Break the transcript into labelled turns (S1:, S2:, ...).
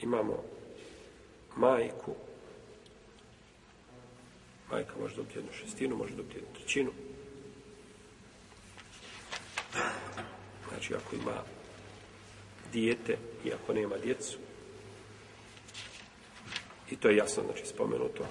S1: imamo majku, majka može dobiti jednu šestinu, može dobiti jednu trećinu. Znači, ako ima dijete i ako nema djecu, i to je jasno, znači, spomenuto